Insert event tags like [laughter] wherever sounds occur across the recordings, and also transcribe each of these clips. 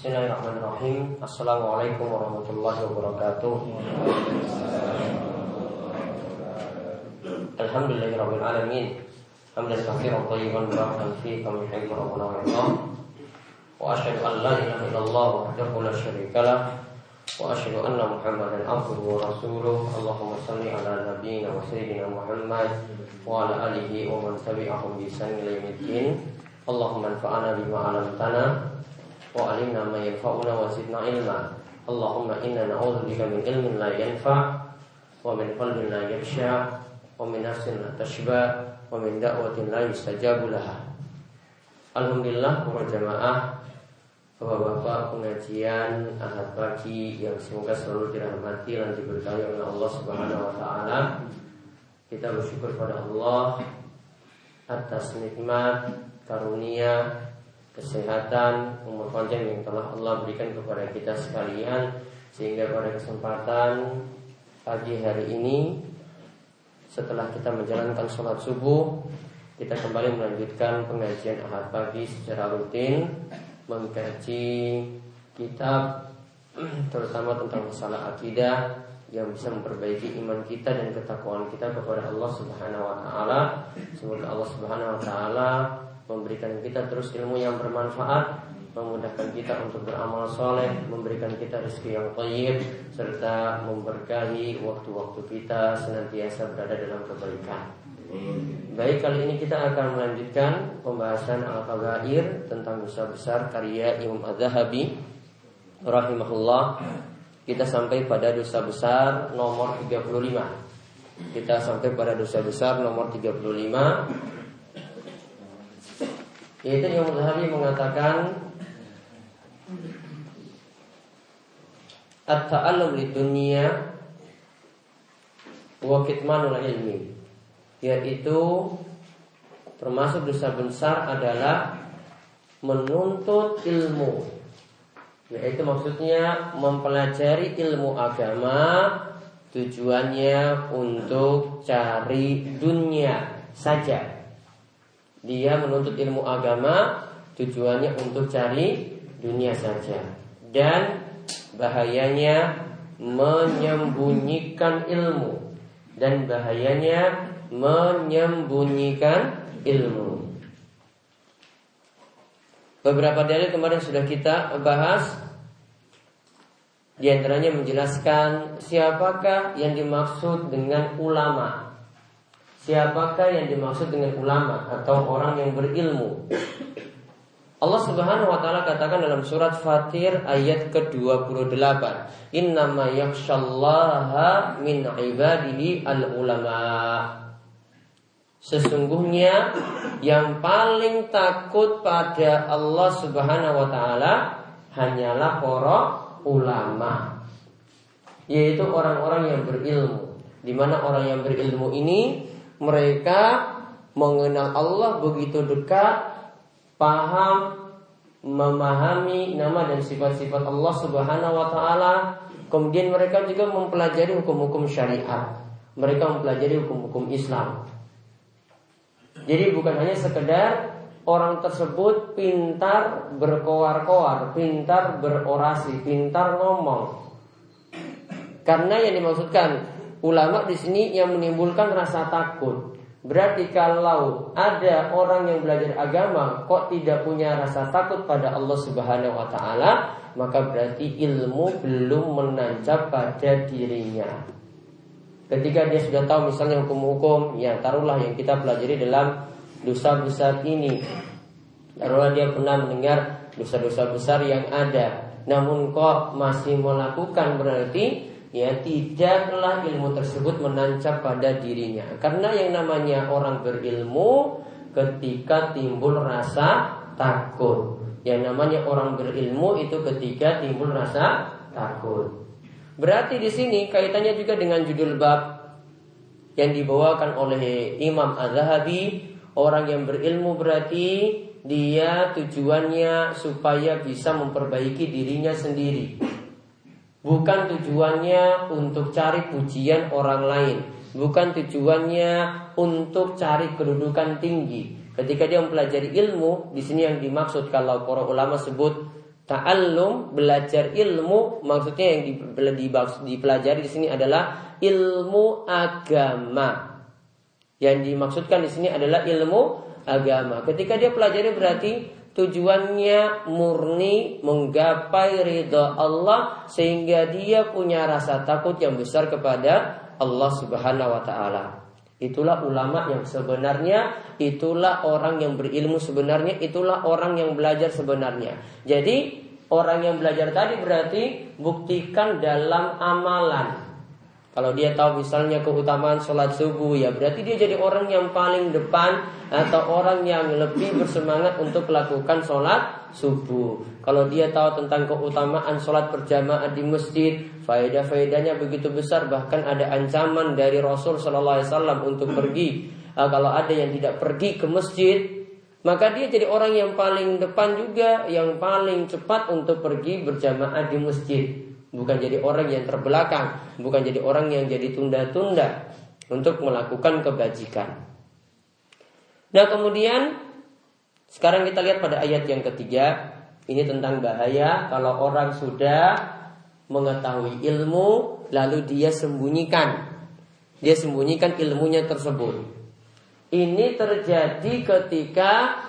Bismillahirrahmanirrahim Assalamualaikum warahmatullahi wabarakatuh Alhamdulillahirrahmanirrahim Hamdan kafiran tayyiban barakan fi kami yuhibbu rabbuna wa yardah Wa asyhadu an la ilaha illallah wahdahu la syarika lah Wa asyhadu anna Muhammadan abduhu wa rasuluh Allahumma salli ala nabiyyina wa sayyidina Muhammad Wa ala alihi wa man tabi'ahum bi ihsan ila yaumiddin Allahumma anfa'na bima 'allamtana وعلمنا ما ينفعنا وزدنا علما اللهم إنا نعوذ بك من علم لا ينفع ومن قلب لا يخشع ومن نفس لا تشبع ومن دعوة لا يستجاب لها Alhamdulillah para jamaah Bapak-bapak pengajian Ahad pagi yang semoga selalu dirahmati dan diberkahi oleh Allah Subhanahu wa taala. Kita bersyukur pada Allah atas nikmat karunia kesehatan, umur panjang yang telah Allah berikan kepada kita sekalian sehingga pada kesempatan pagi hari ini setelah kita menjalankan sholat subuh kita kembali melanjutkan pengajian ahad pagi secara rutin mengkaji kitab [clears throat] terutama tentang masalah akidah yang bisa memperbaiki iman kita dan ketakwaan kita kepada Allah Subhanahu wa taala. Semoga Allah Subhanahu wa taala memberikan kita terus ilmu yang bermanfaat, memudahkan kita untuk beramal soleh, memberikan kita rezeki yang baik, serta memberkahi waktu-waktu kita senantiasa berada dalam kebaikan. Baik kali ini kita akan melanjutkan pembahasan Al-Kabair tentang dosa besar karya Imam Az-Zahabi rahimahullah. Kita sampai pada dosa besar nomor 35. Kita sampai pada dosa besar nomor 35 yaitu yang Zahabi mengatakan At-ta'allum di dunia wa kitmanul ilmi. Yaitu termasuk dosa besar adalah menuntut ilmu. Yaitu maksudnya mempelajari ilmu agama tujuannya untuk cari dunia saja dia menuntut ilmu agama tujuannya untuk cari dunia saja. Dan bahayanya menyembunyikan ilmu. Dan bahayanya menyembunyikan ilmu. Beberapa dalil kemarin sudah kita bahas. Di antaranya menjelaskan siapakah yang dimaksud dengan ulama Siapakah yang dimaksud dengan ulama atau orang yang berilmu? Allah Subhanahu wa taala katakan dalam surat Fatir ayat ke-28, "Innama yakhsyallaha min ibadihi al-ulama." Sesungguhnya yang paling takut pada Allah Subhanahu wa taala hanyalah para ulama, yaitu orang-orang yang berilmu. Di mana orang yang berilmu ini mereka mengenal Allah begitu dekat, paham, memahami nama dan sifat-sifat Allah Subhanahu wa taala. Kemudian mereka juga mempelajari hukum-hukum syariat. Mereka mempelajari hukum-hukum Islam. Jadi bukan hanya sekedar orang tersebut pintar berkoar-koar, pintar berorasi, pintar ngomong. Karena yang dimaksudkan ulama di sini yang menimbulkan rasa takut. Berarti kalau ada orang yang belajar agama kok tidak punya rasa takut pada Allah Subhanahu wa taala, maka berarti ilmu belum menancap pada dirinya. Ketika dia sudah tahu misalnya hukum-hukum, ya taruhlah yang kita pelajari dalam dosa besar ini. Taruhlah dia pernah mendengar dosa-dosa besar yang ada, namun kok masih melakukan berarti ya tidaklah ilmu tersebut menancap pada dirinya. Karena yang namanya orang berilmu ketika timbul rasa takut. Yang namanya orang berilmu itu ketika timbul rasa takut. Berarti di sini kaitannya juga dengan judul bab yang dibawakan oleh Imam Az-Zahabi. Orang yang berilmu berarti dia tujuannya supaya bisa memperbaiki dirinya sendiri Bukan tujuannya untuk cari pujian orang lain Bukan tujuannya untuk cari kedudukan tinggi Ketika dia mempelajari ilmu di sini yang dimaksud kalau para ulama sebut Ta'allum belajar ilmu maksudnya yang dipelajari di sini adalah ilmu agama. Yang dimaksudkan di sini adalah ilmu agama. Ketika dia pelajari berarti tujuannya murni menggapai ridha Allah sehingga dia punya rasa takut yang besar kepada Allah Subhanahu wa taala. Itulah ulama yang sebenarnya, itulah orang yang berilmu sebenarnya, itulah orang yang belajar sebenarnya. Jadi orang yang belajar tadi berarti buktikan dalam amalan. Kalau dia tahu misalnya keutamaan sholat subuh ya berarti dia jadi orang yang paling depan atau orang yang lebih bersemangat untuk melakukan sholat subuh. Kalau dia tahu tentang keutamaan sholat berjamaah di masjid, faedah-faedahnya begitu besar bahkan ada ancaman dari Rasul Shallallahu Alaihi Wasallam untuk pergi. Nah, kalau ada yang tidak pergi ke masjid, maka dia jadi orang yang paling depan juga, yang paling cepat untuk pergi berjamaah di masjid. Bukan jadi orang yang terbelakang, bukan jadi orang yang jadi tunda-tunda untuk melakukan kebajikan. Nah kemudian sekarang kita lihat pada ayat yang ketiga ini tentang bahaya kalau orang sudah mengetahui ilmu lalu dia sembunyikan. Dia sembunyikan ilmunya tersebut. Ini terjadi ketika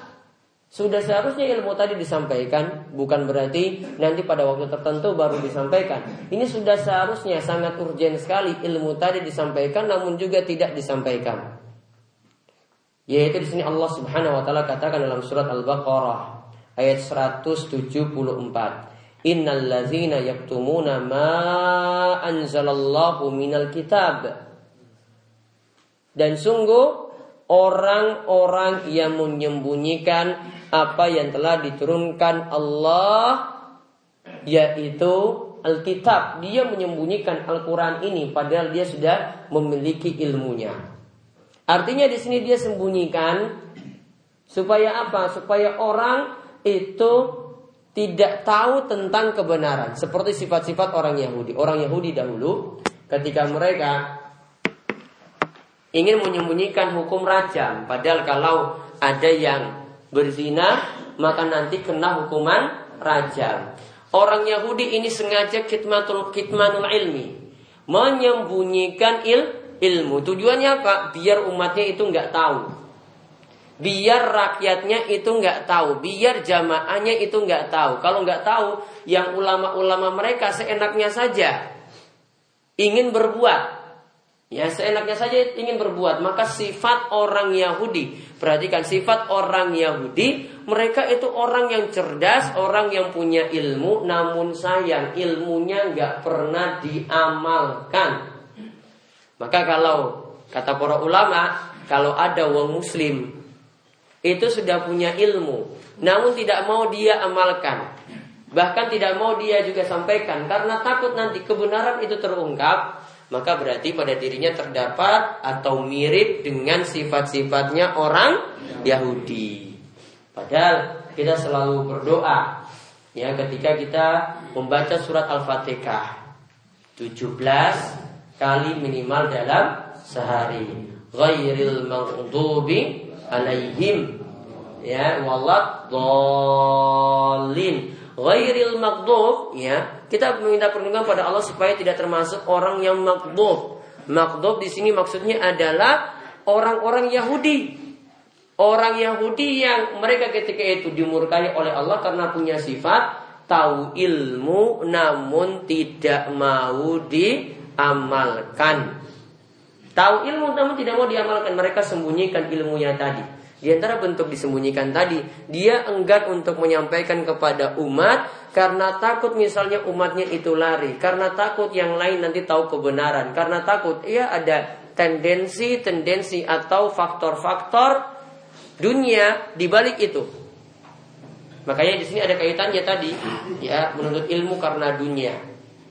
sudah seharusnya ilmu tadi disampaikan, bukan berarti nanti pada waktu tertentu baru disampaikan. Ini sudah seharusnya sangat urgent sekali ilmu tadi disampaikan, namun juga tidak disampaikan. Yaitu di sini Allah Subhanahu wa taala katakan dalam surat Al-Baqarah ayat 174. Innal ladzina yaktumuna ma anzalallahu minal kitab. Dan sungguh orang-orang yang menyembunyikan apa yang telah diturunkan Allah yaitu Alkitab. Dia menyembunyikan Al-Qur'an ini padahal dia sudah memiliki ilmunya. Artinya di sini dia sembunyikan supaya apa? Supaya orang itu tidak tahu tentang kebenaran seperti sifat-sifat orang Yahudi. Orang Yahudi dahulu ketika mereka ingin menyembunyikan hukum rajam padahal kalau ada yang berzina maka nanti kena hukuman rajam. Orang Yahudi ini sengaja kitmatul kitmanul ilmi, menyembunyikan il, ilmu. Tujuannya apa? Biar umatnya itu nggak tahu. Biar rakyatnya itu nggak tahu, biar jamaahnya itu nggak tahu. Kalau nggak tahu, yang ulama-ulama mereka seenaknya saja ingin berbuat, Ya seenaknya saja ingin berbuat. Maka sifat orang Yahudi. Perhatikan sifat orang Yahudi Mereka itu orang yang cerdas Orang yang punya ilmu. Namun sayang ilmunya nggak pernah diamalkan. Maka kalau Kata para ulama Kalau ada wong muslim Itu sudah punya ilmu. Namun tidak mau dia amalkan. Bahkan tidak mau dia juga sampaikan. Karena takut nanti kebenaran itu terungkap maka berarti pada dirinya terdapat atau mirip dengan sifat-sifatnya orang Yahudi. Padahal kita selalu berdoa ya ketika kita membaca surat Al-Fatihah 17 kali minimal dalam sehari. Ghairil maghdubi alaihim ya walad ghairil maghdub ya. Kita meminta perlindungan pada Allah supaya tidak termasuk orang yang maghdub. Maghdub di sini maksudnya adalah orang-orang Yahudi. Orang Yahudi yang mereka ketika itu dimurkai oleh Allah karena punya sifat tahu ilmu namun tidak mau diamalkan. Tahu ilmu namun tidak mau diamalkan. Mereka sembunyikan ilmunya tadi di antara bentuk disembunyikan tadi, dia enggan untuk menyampaikan kepada umat karena takut misalnya umatnya itu lari, karena takut yang lain nanti tahu kebenaran, karena takut ia ada tendensi-tendensi atau faktor-faktor dunia di balik itu. Makanya di sini ada kaitannya tadi, ya menuntut ilmu karena dunia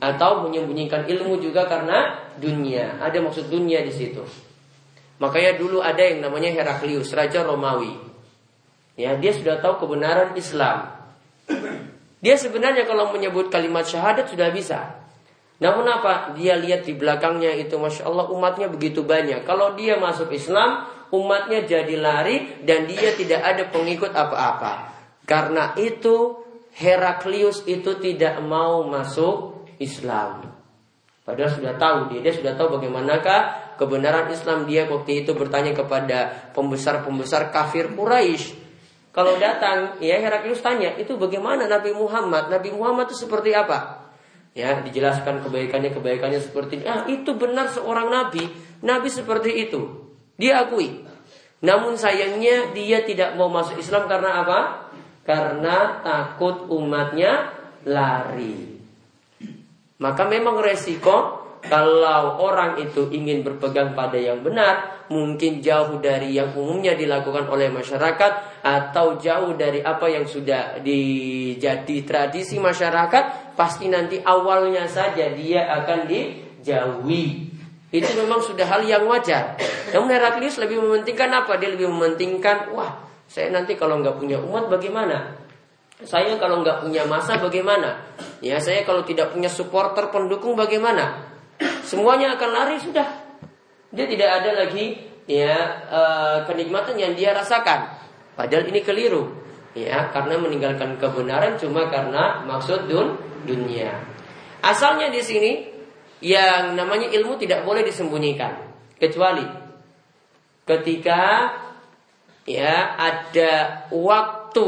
atau menyembunyikan ilmu juga karena dunia. Ada maksud dunia di situ. Makanya dulu ada yang namanya Heraklius, raja Romawi. Ya, dia sudah tahu kebenaran Islam. Dia sebenarnya kalau menyebut kalimat syahadat sudah bisa. Namun apa? Dia lihat di belakangnya itu Masya Allah umatnya begitu banyak. Kalau dia masuk Islam, umatnya jadi lari dan dia tidak ada pengikut apa-apa. Karena itu Heraklius itu tidak mau masuk Islam. Padahal sudah tahu dia, dia sudah tahu bagaimanakah kebenaran Islam dia waktu itu bertanya kepada pembesar-pembesar kafir Quraisy. Kalau datang, ya Heraklius tanya, itu bagaimana Nabi Muhammad? Nabi Muhammad itu seperti apa? Ya, dijelaskan kebaikannya kebaikannya seperti ini. Ah, itu benar seorang nabi. Nabi seperti itu. Dia akui. Namun sayangnya dia tidak mau masuk Islam karena apa? Karena takut umatnya lari. Maka memang resiko kalau orang itu ingin berpegang pada yang benar, mungkin jauh dari yang umumnya dilakukan oleh masyarakat atau jauh dari apa yang sudah dijadi tradisi masyarakat, pasti nanti awalnya saja dia akan dijauhi. Itu memang sudah hal yang wajar. Namun Heraklius lebih mementingkan apa? Dia lebih mementingkan, wah, saya nanti kalau nggak punya umat bagaimana? Saya kalau nggak punya masa bagaimana? Ya, saya kalau tidak punya supporter pendukung bagaimana? Semuanya akan lari sudah. Dia tidak ada lagi ya uh, kenikmatan yang dia rasakan. Padahal ini keliru. Ya, karena meninggalkan kebenaran cuma karena maksud dun dunia. Asalnya di sini yang namanya ilmu tidak boleh disembunyikan kecuali ketika ya ada waktu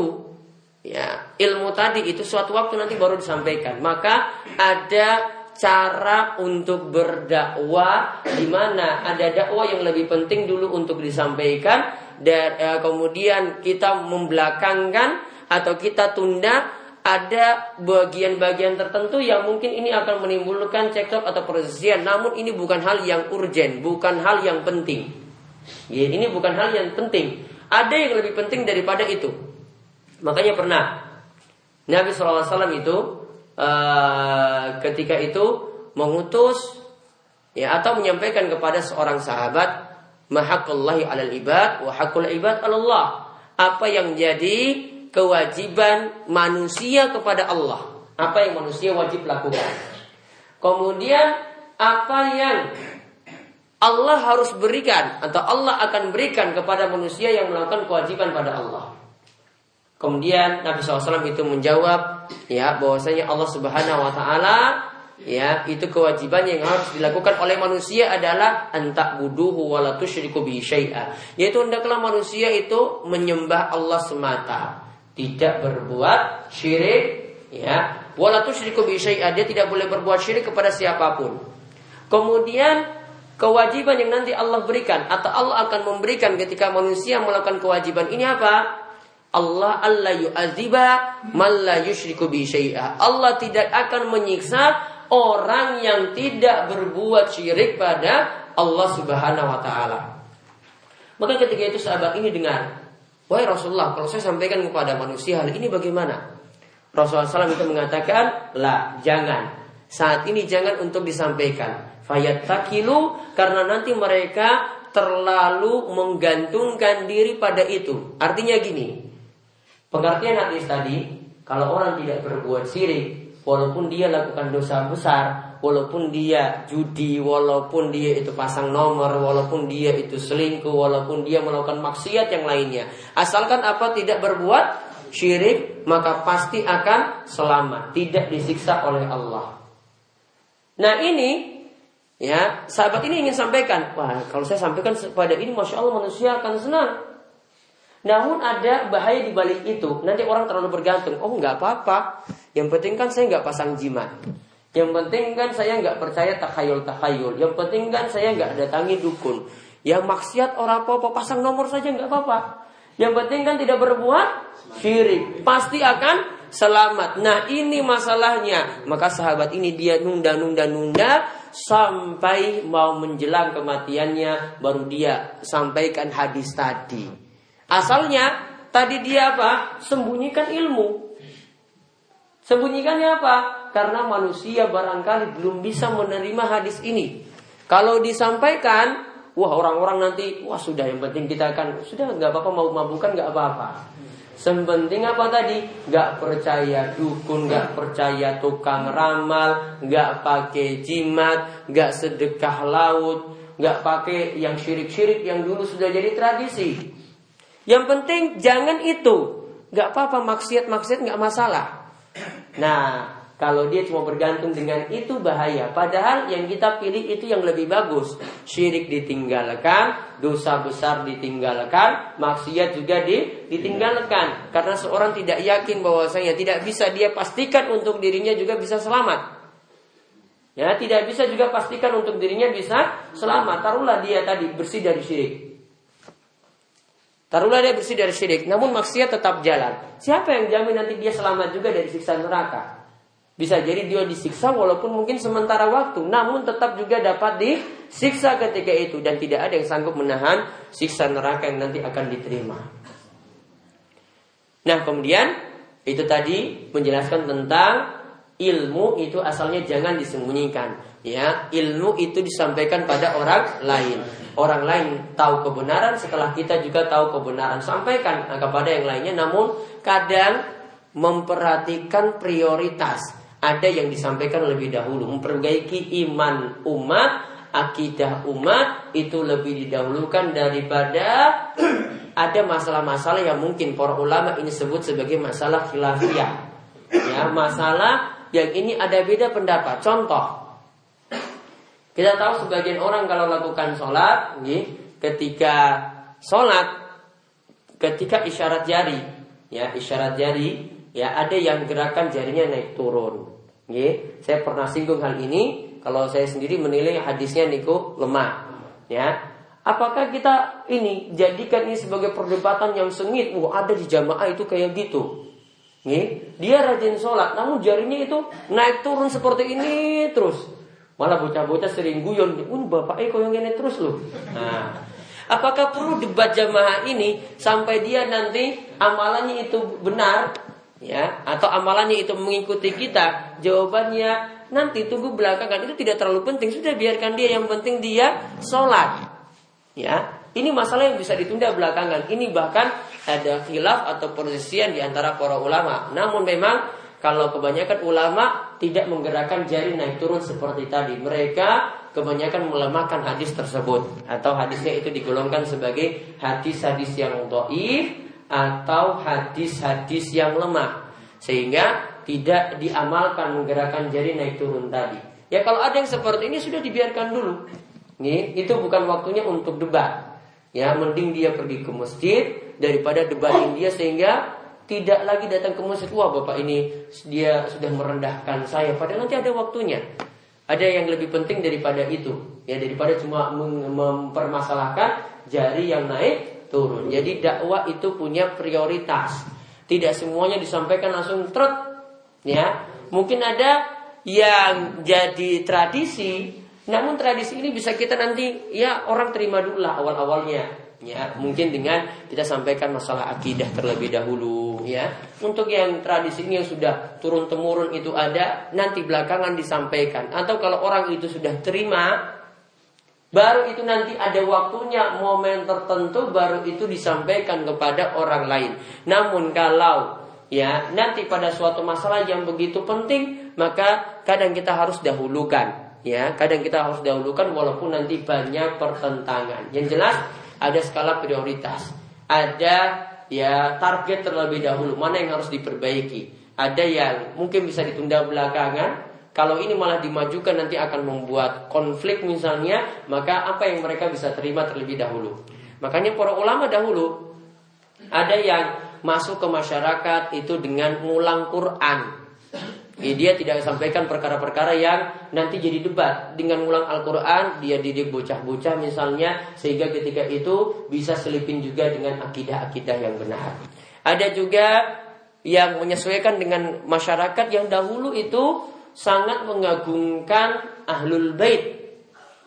ya ilmu tadi itu suatu waktu nanti baru disampaikan maka ada cara untuk berdakwah di mana ada dakwah yang lebih penting dulu untuk disampaikan dan eh, kemudian kita membelakangkan atau kita tunda ada bagian-bagian tertentu yang mungkin ini akan menimbulkan cekcok atau perselisihan. Namun ini bukan hal yang urgen, bukan hal yang penting. Ya, ini bukan hal yang penting. Ada yang lebih penting daripada itu. Makanya pernah Nabi SAW itu uh, ketika itu mengutus ya atau menyampaikan kepada seorang sahabat mahakullahi alal ibad wa hakul ibad Allah. Apa yang jadi kewajiban manusia kepada Allah. Apa yang manusia wajib lakukan. Kemudian apa yang Allah harus berikan atau Allah akan berikan kepada manusia yang melakukan kewajiban pada Allah. Kemudian Nabi SAW itu menjawab ya bahwasanya Allah Subhanahu Wa Taala ya itu kewajiban yang harus dilakukan oleh manusia adalah antak buduhu walatushriku bi syai'a. Yaitu hendaklah manusia itu menyembah Allah semata. Tidak berbuat syirik ya. Wala tusyriku bi dia tidak boleh berbuat syirik kepada siapa pun. Kemudian kewajiban yang nanti Allah berikan atau Allah akan memberikan ketika manusia melakukan kewajiban ini apa Allah Allah yu'adziba man la yusyriku bi Allah tidak akan menyiksa orang yang tidak berbuat syirik pada Allah Subhanahu wa taala. Maka ketika itu sahabat ini dengar Wahai Rasulullah, kalau saya sampaikan kepada manusia hal ini bagaimana? Rasulullah SAW itu mengatakan, lah jangan. Saat ini jangan untuk disampaikan. Fayat takilu karena nanti mereka terlalu menggantungkan diri pada itu. Artinya gini, pengertian hadis tadi, kalau orang tidak berbuat syirik, walaupun dia lakukan dosa besar, walaupun dia judi, walaupun dia itu pasang nomor, walaupun dia itu selingkuh, walaupun dia melakukan maksiat yang lainnya. Asalkan apa tidak berbuat syirik, maka pasti akan selamat, tidak disiksa oleh Allah. Nah ini ya sahabat ini ingin sampaikan, wah kalau saya sampaikan pada ini, masya Allah manusia akan senang. Namun ada bahaya di balik itu. Nanti orang terlalu bergantung. Oh nggak apa-apa. Yang penting kan saya nggak pasang jimat. Yang penting kan saya nggak percaya takhayul-takhayul. Yang penting kan saya nggak datangi dukun. Yang maksiat orang apa-apa pasang nomor saja nggak apa-apa. Yang penting kan tidak berbuat syirik. Pasti akan selamat. Nah ini masalahnya. Maka sahabat ini dia nunda-nunda-nunda sampai mau menjelang kematiannya baru dia sampaikan hadis tadi. Asalnya tadi dia apa? Sembunyikan ilmu. Sembunyikannya apa? Karena manusia barangkali belum bisa menerima hadis ini. Kalau disampaikan, wah orang-orang nanti, wah sudah yang penting kita akan sudah nggak apa-apa mau mabukan nggak apa-apa. Sepenting apa tadi? Nggak percaya dukun, nggak percaya tukang ramal, nggak pakai jimat, nggak sedekah laut, nggak pakai yang syirik-syirik yang dulu sudah jadi tradisi. Yang penting jangan itu, nggak apa-apa maksiat-maksiat nggak masalah. Nah, kalau dia cuma bergantung dengan itu bahaya. Padahal yang kita pilih itu yang lebih bagus. Syirik ditinggalkan, dosa besar ditinggalkan, maksiat juga di, ditinggalkan. Karena seorang tidak yakin bahwasanya tidak bisa dia pastikan untuk dirinya juga bisa selamat. Ya, tidak bisa juga pastikan untuk dirinya bisa selamat. Taruhlah dia tadi bersih dari syirik. Taruhlah dia bersih dari syirik, namun maksiat tetap jalan. Siapa yang jamin nanti dia selamat juga dari siksa neraka? Bisa jadi dia disiksa walaupun mungkin sementara waktu, namun tetap juga dapat disiksa ketika itu dan tidak ada yang sanggup menahan siksa neraka yang nanti akan diterima. Nah, kemudian itu tadi menjelaskan tentang ilmu itu asalnya jangan disembunyikan. Ya, ilmu itu disampaikan pada orang lain. Orang lain tahu kebenaran setelah kita juga tahu kebenaran. Sampaikan kepada yang lainnya namun kadang memperhatikan prioritas. Ada yang disampaikan lebih dahulu. Memperbaiki iman umat akidah umat itu lebih didahulukan daripada [clears throat] ada masalah-masalah yang mungkin para ulama ini sebut sebagai masalah khilafiyah. Ya masalah yang ini ada beda pendapat. Contoh kita tahu sebagian orang kalau lakukan sholat ketika sholat ketika isyarat jari ya isyarat jari ya ada yang gerakan jarinya naik turun Ya, saya pernah singgung hal ini. Kalau saya sendiri menilai hadisnya niku lemah. Ya, apakah kita ini jadikan ini sebagai perdebatan yang sengit? Wah, ada di jamaah itu kayak gitu. Ya, dia rajin sholat, namun jarinya itu naik turun seperti ini terus. Malah bocah-bocah sering guyon, "Uh, bapak eh yang ini terus loh." Nah, apakah perlu debat jamaah ini sampai dia nanti amalannya itu benar ya atau amalannya itu mengikuti kita? Jawabannya nanti tunggu belakangan. Itu tidak terlalu penting. Sudah biarkan dia. Yang penting dia sholat ya. Ini masalah yang bisa ditunda belakangan. Ini bahkan ada khilaf atau persisian di antara para ulama. Namun memang kalau kebanyakan ulama tidak menggerakkan jari naik turun seperti tadi mereka kebanyakan melemahkan hadis tersebut atau hadisnya itu digolongkan sebagai hadis-hadis yang doif atau hadis-hadis yang lemah sehingga tidak diamalkan menggerakkan jari naik turun tadi. Ya kalau ada yang seperti ini sudah dibiarkan dulu. Nih, itu bukan waktunya untuk debat. Ya, mending dia pergi ke masjid daripada debatin dia sehingga tidak lagi datang ke masjid. Wah, Bapak ini dia sudah merendahkan saya. Padahal nanti ada waktunya. Ada yang lebih penting daripada itu. Ya, daripada cuma mempermasalahkan jari yang naik turun. Jadi dakwah itu punya prioritas. Tidak semuanya disampaikan langsung trot. Ya, mungkin ada yang jadi tradisi, namun tradisi ini bisa kita nanti ya orang terima dulu lah awal-awalnya. Ya, mungkin dengan kita sampaikan masalah akidah terlebih dahulu ya. Untuk yang tradisi ini yang sudah turun temurun itu ada, nanti belakangan disampaikan. Atau kalau orang itu sudah terima Baru itu nanti ada waktunya momen tertentu baru itu disampaikan kepada orang lain. Namun kalau ya nanti pada suatu masalah yang begitu penting maka kadang kita harus dahulukan ya kadang kita harus dahulukan walaupun nanti banyak pertentangan yang jelas ada skala prioritas ada ya target terlebih dahulu mana yang harus diperbaiki ada yang mungkin bisa ditunda belakangan kalau ini malah dimajukan nanti akan membuat konflik misalnya, maka apa yang mereka bisa terima terlebih dahulu. Makanya para ulama dahulu ada yang masuk ke masyarakat itu dengan ngulang Quran. Ya, dia tidak sampaikan perkara-perkara yang nanti jadi debat dengan ngulang Al-Quran dia didik bocah-bocah misalnya sehingga ketika itu bisa selipin juga dengan akidah-akidah yang benar. Ada juga yang menyesuaikan dengan masyarakat yang dahulu itu sangat mengagungkan ahlul bait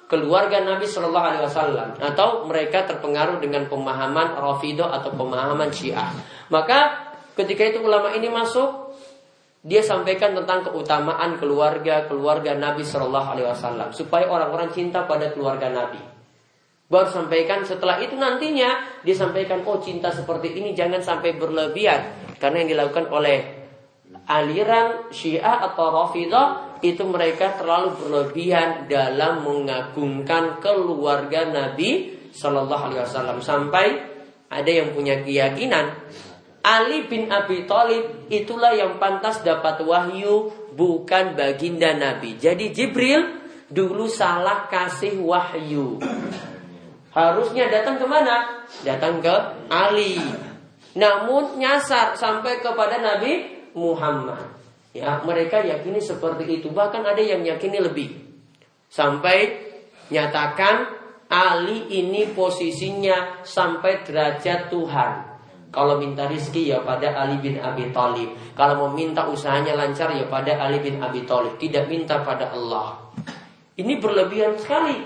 keluarga Nabi Shallallahu Alaihi Wasallam atau mereka terpengaruh dengan pemahaman Rafido atau pemahaman Syiah. Maka ketika itu ulama ini masuk, dia sampaikan tentang keutamaan keluarga keluarga Nabi Shallallahu Alaihi Wasallam supaya orang-orang cinta pada keluarga Nabi. Baru sampaikan setelah itu nantinya dia sampaikan oh cinta seperti ini jangan sampai berlebihan karena yang dilakukan oleh aliran Syiah atau Rafidah itu mereka terlalu berlebihan dalam mengagungkan keluarga Nabi Shallallahu Alaihi Wasallam sampai ada yang punya keyakinan Ali bin Abi Thalib itulah yang pantas dapat wahyu bukan baginda Nabi. Jadi Jibril dulu salah kasih wahyu. Harusnya datang ke mana? Datang ke Ali. Namun nyasar sampai kepada Nabi Muhammad. Ya, mereka yakini seperti itu. Bahkan ada yang yakini lebih. Sampai nyatakan Ali ini posisinya sampai derajat Tuhan. Kalau minta rizki ya pada Ali bin Abi Thalib. Kalau mau minta usahanya lancar ya pada Ali bin Abi Thalib. Tidak minta pada Allah. Ini berlebihan sekali.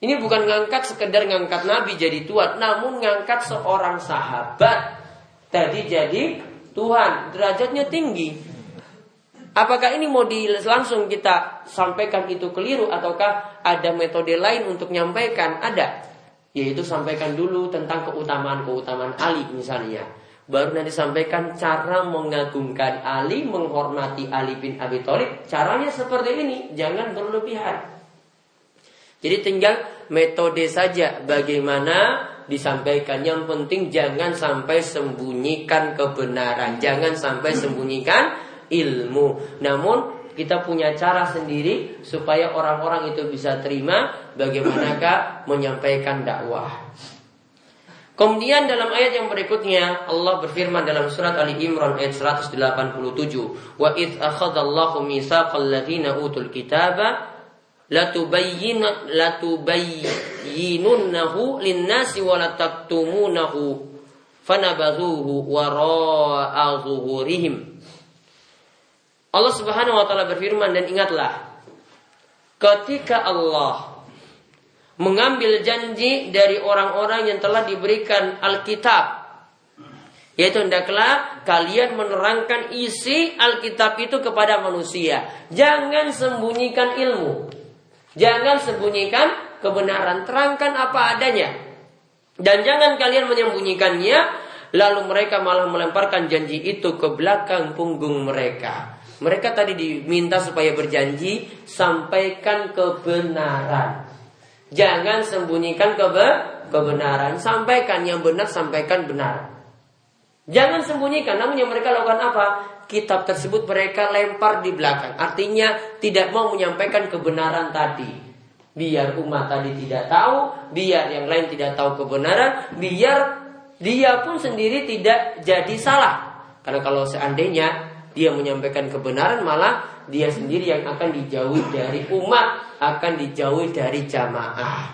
Ini bukan ngangkat sekedar ngangkat Nabi jadi Tuhan, namun ngangkat seorang sahabat tadi jadi Tuhan, derajatnya tinggi. Apakah ini mau di, langsung kita sampaikan itu keliru ataukah ada metode lain untuk menyampaikan? Ada yaitu sampaikan dulu tentang keutamaan-keutamaan Ali misalnya. Baru nanti sampaikan cara mengagungkan Ali, menghormati Ali bin Abi Thalib. Caranya seperti ini, jangan berlebihan. Jadi tinggal metode saja bagaimana disampaikan. Yang penting jangan sampai sembunyikan kebenaran, jangan sampai sembunyikan ilmu. Namun kita punya cara sendiri supaya orang-orang itu bisa terima bagaimanakah menyampaikan dakwah. Kemudian dalam ayat yang berikutnya Allah berfirman dalam surat Ali Imran ayat 187, "Wa id akhadallahu mitsaqal ladzina utul kitaba latubayyinunnahu lin-nasi wa lataktumunahu fanabadhuhu wara'a zuhurihim." Allah Subhanahu wa taala berfirman dan ingatlah ketika Allah mengambil janji dari orang-orang yang telah diberikan Alkitab yaitu hendaklah kalian menerangkan isi Alkitab itu kepada manusia. Jangan sembunyikan ilmu. Jangan sembunyikan kebenaran. Terangkan apa adanya. Dan jangan kalian menyembunyikannya. Lalu mereka malah melemparkan janji itu ke belakang punggung mereka. Mereka tadi diminta supaya berjanji sampaikan kebenaran. Jangan sembunyikan kebe kebenaran, sampaikan yang benar, sampaikan benar. Jangan sembunyikan, namun yang mereka lakukan apa? Kitab tersebut mereka lempar di belakang. Artinya tidak mau menyampaikan kebenaran tadi. Biar umat tadi tidak tahu, biar yang lain tidak tahu kebenaran, biar dia pun sendiri tidak jadi salah. Karena kalau seandainya dia menyampaikan kebenaran malah dia sendiri yang akan dijauhi dari umat, akan dijauhi dari jamaah.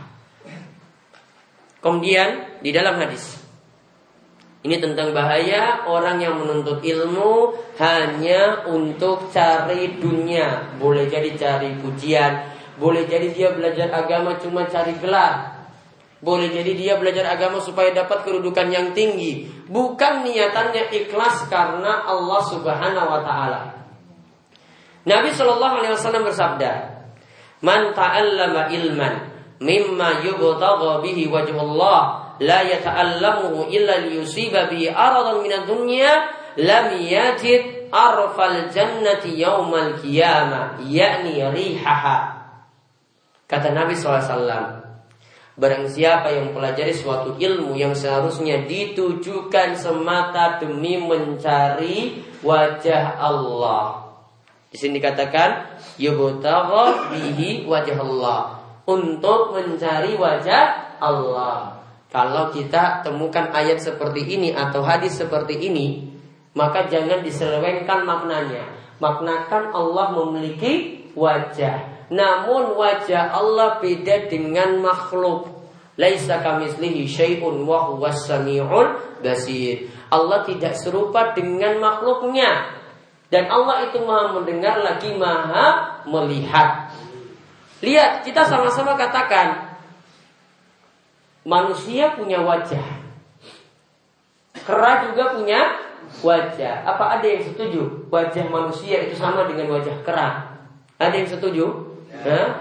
Kemudian di dalam hadis ini tentang bahaya orang yang menuntut ilmu hanya untuk cari dunia. Boleh jadi cari pujian, boleh jadi dia belajar agama cuma cari gelar, boleh jadi dia belajar agama supaya dapat kedudukan yang tinggi. Bukan niatannya ikhlas karena Allah subhanahu wa ta'ala. Nabi Shallallahu Alaihi Wasallam bersabda, "Man ta'allama ilman mimma yubtagha bihi wajhullah la yata'allamuhu illa liyusiba bi aradan min dunya lam yajid arfal jannati yaumal qiyamah yakni rihaha." Kata Nabi SAW, Barang siapa yang pelajari suatu ilmu yang seharusnya ditujukan semata demi mencari wajah Allah. Di sini dikatakan yubtagha bihi wajah Allah untuk mencari wajah Allah. Kalau kita temukan ayat seperti ini atau hadis seperti ini, maka jangan diselewengkan maknanya. Maknakan Allah memiliki wajah. Namun wajah Allah beda dengan makhluk. Laisa kamislihi syai'un wa huwas samiul basir. Allah tidak serupa dengan makhluknya. Dan Allah itu maha mendengar lagi maha melihat. Lihat, kita sama-sama katakan manusia punya wajah. Kera juga punya wajah. Apa ada yang setuju? Wajah manusia itu sama dengan wajah kera. Ada yang setuju?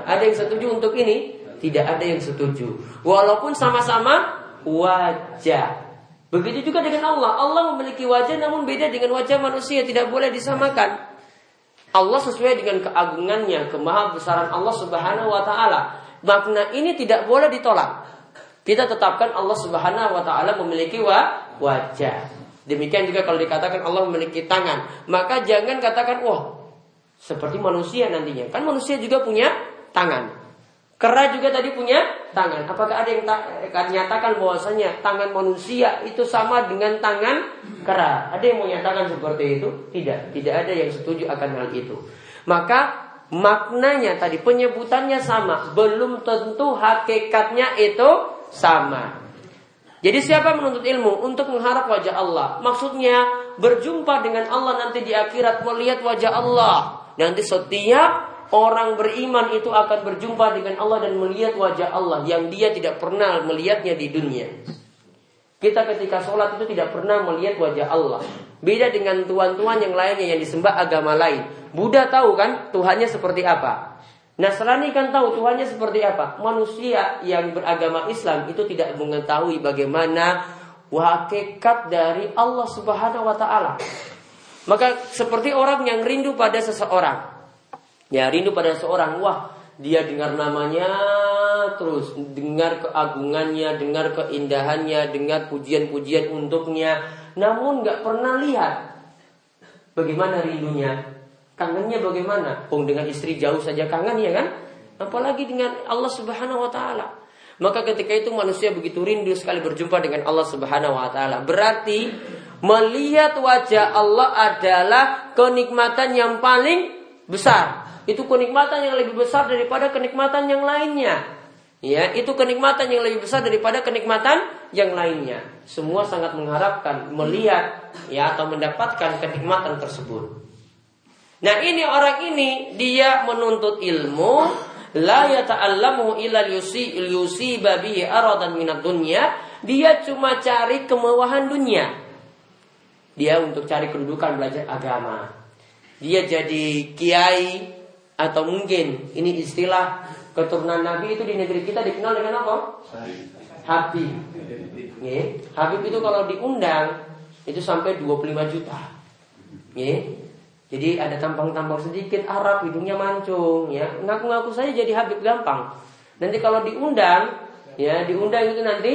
Ada yang setuju untuk ini? Tidak ada yang setuju. Walaupun sama-sama wajah. Begitu juga dengan Allah. Allah memiliki wajah namun beda dengan wajah manusia. Tidak boleh disamakan. Allah sesuai dengan keagungannya, kemahabesaran Allah Subhanahu wa taala. Makna ini tidak boleh ditolak. Kita tetapkan Allah Subhanahu wa taala memiliki wa wajah. Demikian juga kalau dikatakan Allah memiliki tangan, maka jangan katakan wah seperti manusia nantinya. Kan manusia juga punya tangan. Kera juga tadi punya tangan. Apakah ada yang tak, nyatakan bahwasanya tangan manusia itu sama dengan tangan kera? Ada yang menyatakan seperti itu? Tidak. Tidak ada yang setuju akan hal itu. Maka maknanya tadi penyebutannya sama, belum tentu hakikatnya itu sama. Jadi siapa menuntut ilmu untuk mengharap wajah Allah? Maksudnya berjumpa dengan Allah nanti di akhirat melihat wajah Allah. Nanti setiap Orang beriman itu akan berjumpa dengan Allah dan melihat wajah Allah yang dia tidak pernah melihatnya di dunia. Kita ketika sholat itu tidak pernah melihat wajah Allah. Beda dengan tuan-tuan yang lainnya yang disembah agama lain. Buddha tahu kan Tuhannya seperti apa. Nasrani kan tahu Tuhannya seperti apa. Manusia yang beragama Islam itu tidak mengetahui bagaimana hakikat dari Allah Subhanahu wa taala. Maka seperti orang yang rindu pada seseorang. Ya rindu pada seorang wah dia dengar namanya terus dengar keagungannya, dengar keindahannya, dengar pujian-pujian untuknya, namun nggak pernah lihat bagaimana rindunya, kangennya bagaimana. Pung dengan istri jauh saja kangen ya kan, apalagi dengan Allah Subhanahu Wa Taala. Maka ketika itu manusia begitu rindu sekali berjumpa dengan Allah Subhanahu Wa Taala. Berarti melihat wajah Allah adalah kenikmatan yang paling besar itu kenikmatan yang lebih besar daripada kenikmatan yang lainnya. Ya, itu kenikmatan yang lebih besar daripada kenikmatan yang lainnya. Semua sangat mengharapkan melihat ya atau mendapatkan kenikmatan tersebut. Nah, ini orang ini dia menuntut ilmu la yata'allamu illa yusi yusi babi aradan minat dunya. Dia cuma cari kemewahan dunia. Dia untuk cari kedudukan belajar agama. Dia jadi kiai, atau mungkin ini istilah keturunan Nabi itu di negeri kita dikenal dengan apa? Habib. Ya. Habib itu kalau diundang itu sampai 25 juta. Ya. Jadi ada tampang-tampang sedikit Arab, hidungnya mancung, ya. Ngaku-ngaku saya jadi Habib gampang. Nanti kalau diundang, ya diundang itu nanti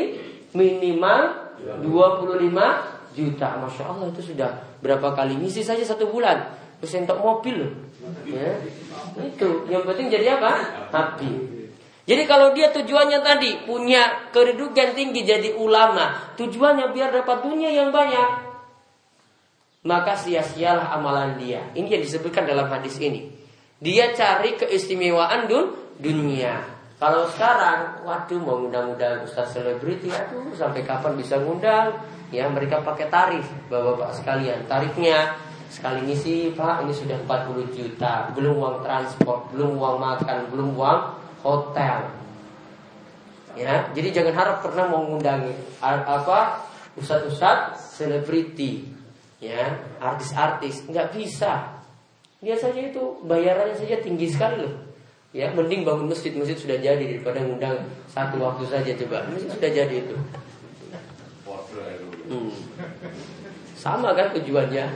minimal 25 juta. Masya Allah itu sudah berapa kali misi saja satu bulan. Terus untuk mobil loh. Ya. Itu yang penting jadi apa? Nabi. Jadi kalau dia tujuannya tadi punya kedudukan tinggi jadi ulama, tujuannya biar dapat dunia yang banyak, maka sia-sialah amalan dia. Ini yang disebutkan dalam hadis ini. Dia cari keistimewaan dun dunia. Kalau sekarang, waduh mau ngundang-undang ustaz selebriti, aduh sampai kapan bisa ngundang? Ya mereka pakai tarif, bapak-bapak sekalian. Tarifnya Sekali ngisi Pak ini sudah 40 juta Belum uang transport, belum uang makan, belum uang hotel Ya, jadi jangan harap pernah mau ngundangi apa ustad-ustad selebriti, ya artis-artis nggak bisa. Biasanya itu bayarannya saja tinggi sekali loh. Ya, mending bangun masjid, masjid sudah jadi daripada ngundang satu waktu saja. Coba. Masjid sudah jadi itu. Hmm. Sama kan tujuannya?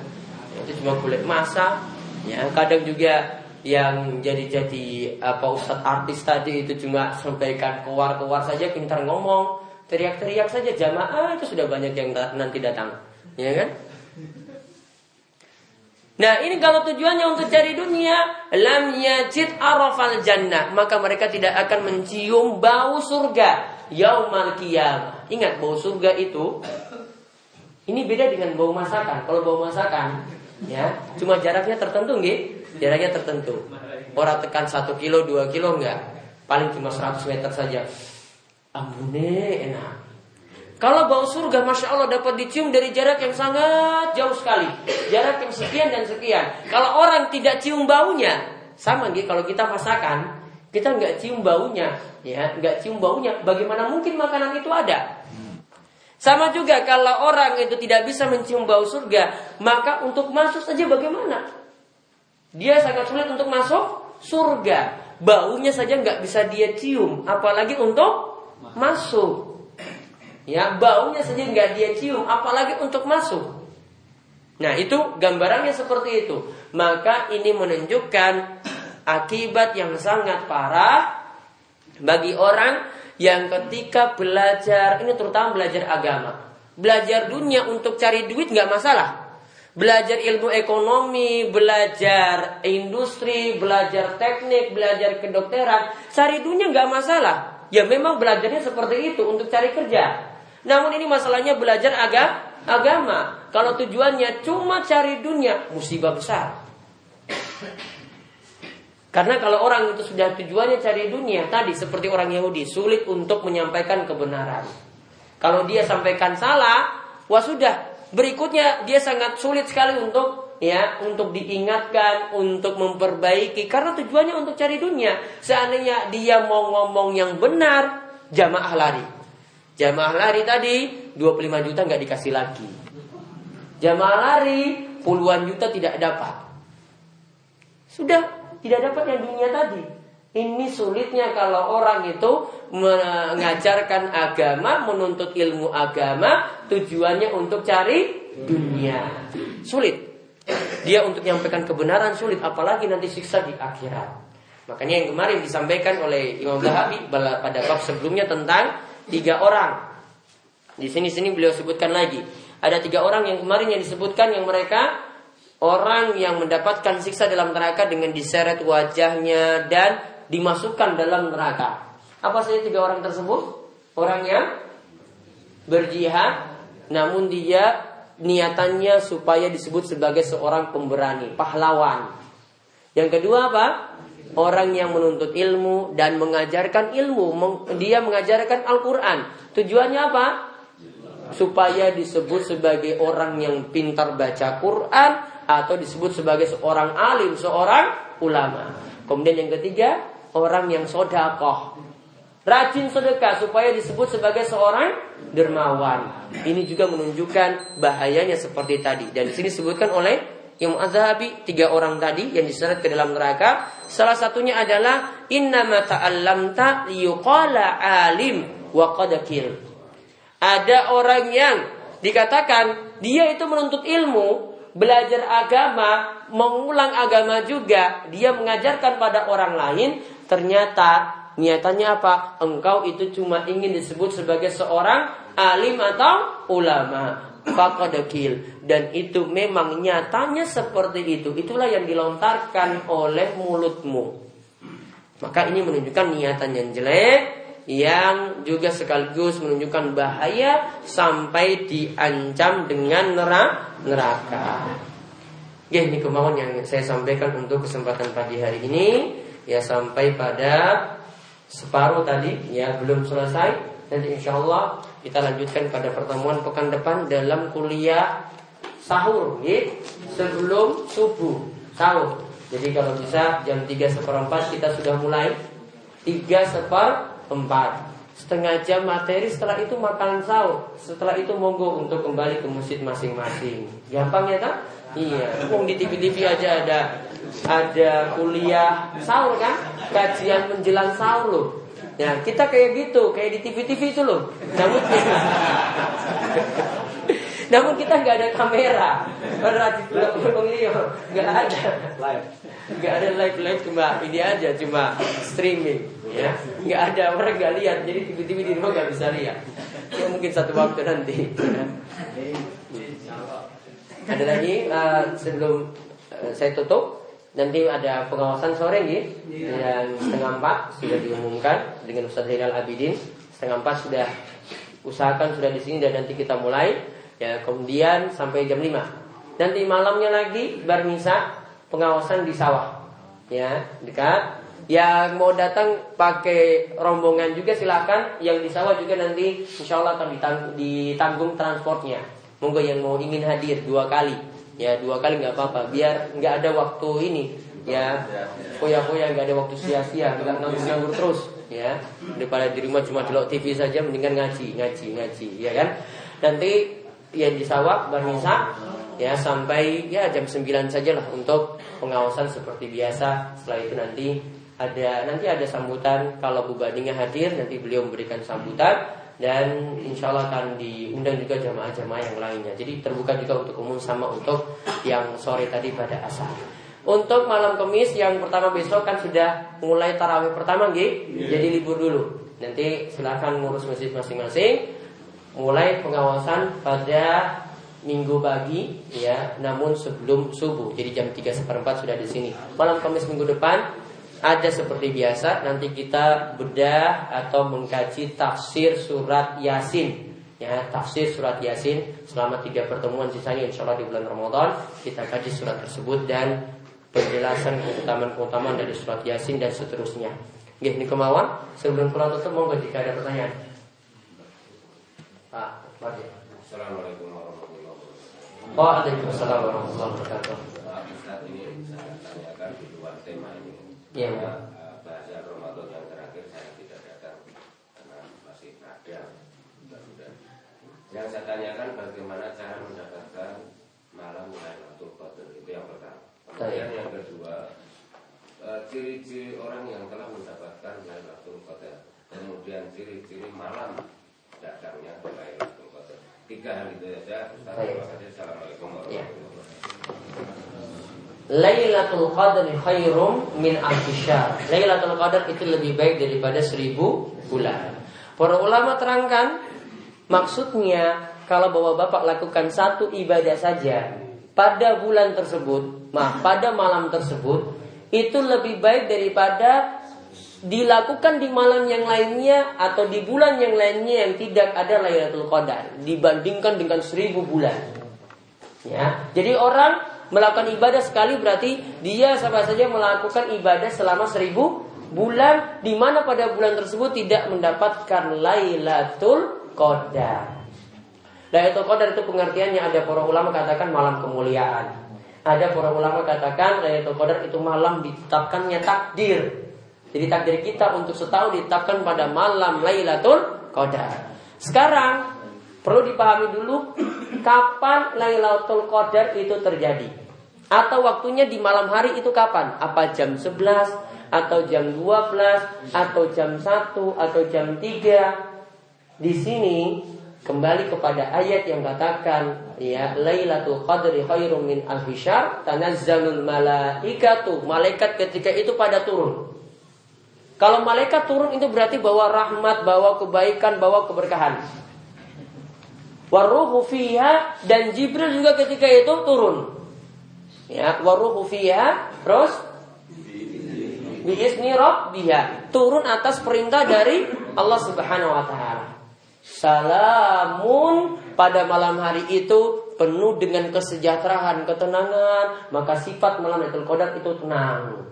Itu cuma kulit masa ya kadang juga yang jadi-jadi apa ustad artis tadi itu cuma sampaikan keluar-keluar saja pintar ngomong teriak-teriak saja. Jamaah itu sudah banyak yang nanti datang. Ya kan Nah ini kalau tujuannya untuk cari dunia Lam yajid arafal jannah. Maka mereka tidak akan mencium bau surga Yaumal qiyamah. Ingat bau surga itu Ini beda dengan bau masakan. Kalau bau masakan ya cuma jaraknya tertentu nggih? Jaraknya tertentu. Orang tekan satu kilo dua kilo enggak paling cuma 100 meter saja. Ambune enak kalau bau surga Masya Allah dapat dicium dari jarak yang sangat jauh sekali Jarak yang sekian dan sekian Kalau orang tidak cium baunya Sama gitu kalau kita masakan Kita nggak cium baunya ya nggak cium baunya Bagaimana mungkin makanan itu ada sama juga kalau orang itu tidak bisa mencium bau surga, maka untuk masuk saja bagaimana? Dia sangat sulit untuk masuk surga. Baunya saja nggak bisa dia cium, apalagi untuk masuk. Ya, baunya saja nggak dia cium, apalagi untuk masuk. Nah, itu gambarannya seperti itu. Maka ini menunjukkan akibat yang sangat parah bagi orang yang ketika belajar ini terutama belajar agama Belajar dunia untuk cari duit nggak masalah. Belajar ilmu ekonomi, belajar industri, belajar teknik, belajar kedokteran, cari dunia nggak masalah. Ya memang belajarnya seperti itu untuk cari kerja. Namun ini masalahnya belajar agak agama. Kalau tujuannya cuma cari dunia, musibah besar. Karena kalau orang itu sudah tujuannya cari dunia, tadi seperti orang Yahudi, sulit untuk menyampaikan kebenaran. Kalau dia sampaikan salah, wah sudah Berikutnya dia sangat sulit sekali untuk ya untuk diingatkan, untuk memperbaiki karena tujuannya untuk cari dunia. Seandainya dia mau ngomong yang benar, jamaah lari. Jamaah lari tadi 25 juta nggak dikasih lagi. Jamaah lari puluhan juta tidak dapat. Sudah tidak dapat yang dunia tadi. Ini sulitnya kalau orang itu mengajarkan agama, menuntut ilmu agama, tujuannya untuk cari dunia. Sulit. Dia untuk menyampaikan kebenaran sulit, apalagi nanti siksa di akhirat. Makanya yang kemarin disampaikan oleh Imam Zahabi pada bab sebelumnya tentang tiga orang. Di sini-sini beliau sebutkan lagi. Ada tiga orang yang kemarin yang disebutkan yang mereka orang yang mendapatkan siksa dalam neraka dengan diseret wajahnya dan dimasukkan dalam neraka. Apa saja tiga orang tersebut? Orang yang berjihad, namun dia niatannya supaya disebut sebagai seorang pemberani, pahlawan. Yang kedua apa? Orang yang menuntut ilmu dan mengajarkan ilmu, dia mengajarkan Al-Quran. Tujuannya apa? Supaya disebut sebagai orang yang pintar baca Quran atau disebut sebagai seorang alim, seorang ulama. Kemudian yang ketiga, orang yang sodakoh. Rajin sedekah supaya disebut sebagai seorang dermawan. Ini juga menunjukkan bahayanya seperti tadi. Dan di sini disebutkan oleh Imam Azhabi tiga orang tadi yang diseret ke dalam neraka. Salah satunya adalah inna ta'allamta liyuqala alim wa qadakil. Ada orang yang dikatakan dia itu menuntut ilmu, belajar agama, mengulang agama juga, dia mengajarkan pada orang lain Ternyata niatannya apa? Engkau itu cuma ingin disebut sebagai seorang alim atau ulama. Fakadakil dan itu memang nyatanya seperti itu. Itulah yang dilontarkan oleh mulutmu. Maka ini menunjukkan niatan yang jelek yang juga sekaligus menunjukkan bahaya sampai diancam dengan neraka. Ya, ini kemauan yang saya sampaikan untuk kesempatan pagi hari ini ya sampai pada separuh tadi ya belum selesai nanti insya Allah kita lanjutkan pada pertemuan pekan depan dalam kuliah sahur ya, sebelum subuh sahur. Jadi kalau bisa jam 3 seperempat kita sudah mulai. 3 seperempat. Setengah jam materi setelah itu makan sahur. Setelah itu monggo untuk kembali ke masjid masing-masing. Gampang ya kan iya. Wong di TV-TV aja ada ada kuliah sahur kan, kajian menjelang sahur loh. Ya, kita kayak gitu, kayak di TV-TV itu loh. Namun Namun kita nggak ada kamera, berarti nggak ada live, nggak ada live live cuma ini aja, cuma streaming, ya, nggak ada orang nggak lihat, jadi TV-TV di rumah nggak bisa lihat. Ya mungkin satu waktu nanti. Ada lagi uh, sebelum uh, saya tutup Nanti ada pengawasan sore nih Dan setengah empat sudah diumumkan dengan Ustaz Zainal Abidin. Setengah empat sudah usahakan sudah di sini dan nanti kita mulai. Ya kemudian sampai jam 5 nanti malamnya lagi barmisa pengawasan di sawah. Ya dekat. Yang mau datang pakai rombongan juga silakan. Yang di sawah juga nanti insya Allah akan ditanggung, ditanggung transportnya. Monggo yang mau ingin hadir dua kali ya dua kali nggak apa-apa. Biar nggak ada waktu ini ya. Koya-koya nggak ada waktu sia-sia. Nggak nganggur-nganggur terus ya. Daripada di rumah cuma delok TV saja mendingan ngaji ngaji ngaji ya kan? Nanti ya di sawah bermisa ya sampai ya jam 9 saja lah untuk pengawasan seperti biasa. Setelah itu nanti ada nanti ada sambutan. Kalau Bu Badingnya hadir nanti beliau memberikan sambutan dan insya Allah akan diundang juga jamaah-jamaah yang lainnya. Jadi terbuka juga untuk umum sama untuk yang sore tadi pada asar. Untuk malam kemis yang pertama besok kan sudah mulai tarawih pertama, gitu. Jadi libur dulu. Nanti silahkan ngurus masjid masing-masing. mulai pengawasan pada minggu pagi ya, namun sebelum subuh. Jadi jam 3 seperempat sudah di sini. Malam Kamis minggu depan ada seperti biasa nanti kita bedah atau mengkaji tafsir surat Yasin. Ya, tafsir surat Yasin selama tiga pertemuan sisanya insya Allah di bulan Ramadan kita kaji surat tersebut dan penjelasan keutamaan-keutamaan dari surat Yasin dan seterusnya. Gih, ini kemauan. Sebelum pulang tutup mau jika ada pertanyaan. Pak, mari. Assalamualaikum warahmatullahi wabarakatuh. Waalaikumsalam warahmatullahi wabarakatuh. Ustaz ini saya tanyakan di luar tema ini. Iya, Karena, eh, bahasa Ramadan yang terakhir saya tidak datang karena masih ada. Mudah-mudahan. Yang saya tanyakan bagaimana cara mendapatkan malam Lailatul Qadar itu yang pertama. Kemudian yang kedua, eh, ciri-ciri orang yang telah mendapatkan Lailatul Qadar. Kemudian ciri-ciri malam datangnya Lailatul Qadar. Tiga hal itu saja. Ustaz, terima kasih. Assalamualaikum Iya. warahmatullahi wabarakatuh. Lailatul Qadar khairum min alfisyahr. Lailatul Qadar itu lebih baik daripada seribu bulan. Para ulama terangkan maksudnya kalau bawa bapak lakukan satu ibadah saja pada bulan tersebut, mah pada malam tersebut itu lebih baik daripada dilakukan di malam yang lainnya atau di bulan yang lainnya yang tidak ada Lailatul Qadar dibandingkan dengan seribu bulan. Ya, jadi orang melakukan ibadah sekali berarti dia sama saja melakukan ibadah selama seribu bulan di mana pada bulan tersebut tidak mendapatkan Lailatul Qadar. Lailatul Qadar itu pengertiannya ada para ulama katakan malam kemuliaan. Ada para ulama katakan Lailatul Qadar itu malam ditetapkannya takdir. Jadi takdir kita untuk setahun ditetapkan pada malam Lailatul Qadar. Sekarang perlu dipahami dulu kapan Lailatul Qadar itu terjadi. Atau waktunya di malam hari itu kapan? Apa jam 11 atau jam 12 atau jam 1 atau jam 3? Di sini kembali kepada ayat yang katakan ya Lailatul Qadri khairum min alfi syahr tanazzalul malaikatu malaikat ketika itu pada turun kalau malaikat turun itu berarti bawa rahmat, bawa kebaikan, bawa keberkahan. Waruhu fiha dan Jibril juga ketika itu turun. Ya, waruhu fiha terus biizni rabbiha turun atas perintah dari Allah Subhanahu wa taala. Salamun pada malam hari itu penuh dengan kesejahteraan, ketenangan, maka sifat malam Lailatul Qadar itu tenang.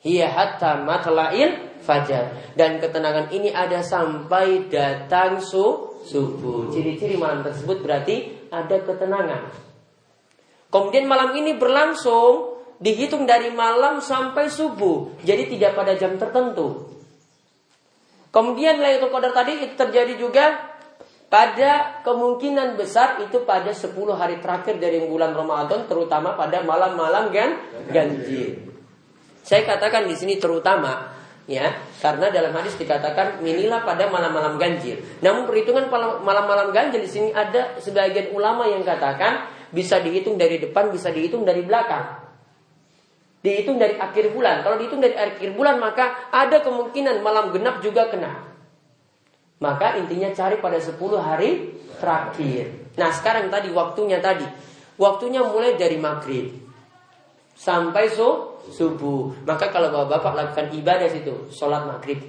Hiya hatta matla'il fajar. Dan ketenangan ini ada sampai datang su subuh. Ciri-ciri malam tersebut berarti ada ketenangan. Kemudian malam ini berlangsung dihitung dari malam sampai subuh. Jadi tidak pada jam tertentu. Kemudian Lailatul Qadar tadi itu terjadi juga pada kemungkinan besar itu pada 10 hari terakhir dari bulan Ramadan terutama pada malam-malam gan ganjil. Saya katakan di sini terutama ya karena dalam hadis dikatakan minilah pada malam-malam ganjil. Namun perhitungan malam-malam ganjil di sini ada sebagian ulama yang katakan bisa dihitung dari depan, bisa dihitung dari belakang. Dihitung dari akhir bulan. Kalau dihitung dari akhir bulan maka ada kemungkinan malam genap juga kena. Maka intinya cari pada 10 hari terakhir. Nah sekarang tadi waktunya tadi. Waktunya mulai dari maghrib. Sampai so, subuh. Maka kalau bapak-bapak lakukan ibadah situ. Sholat maghrib.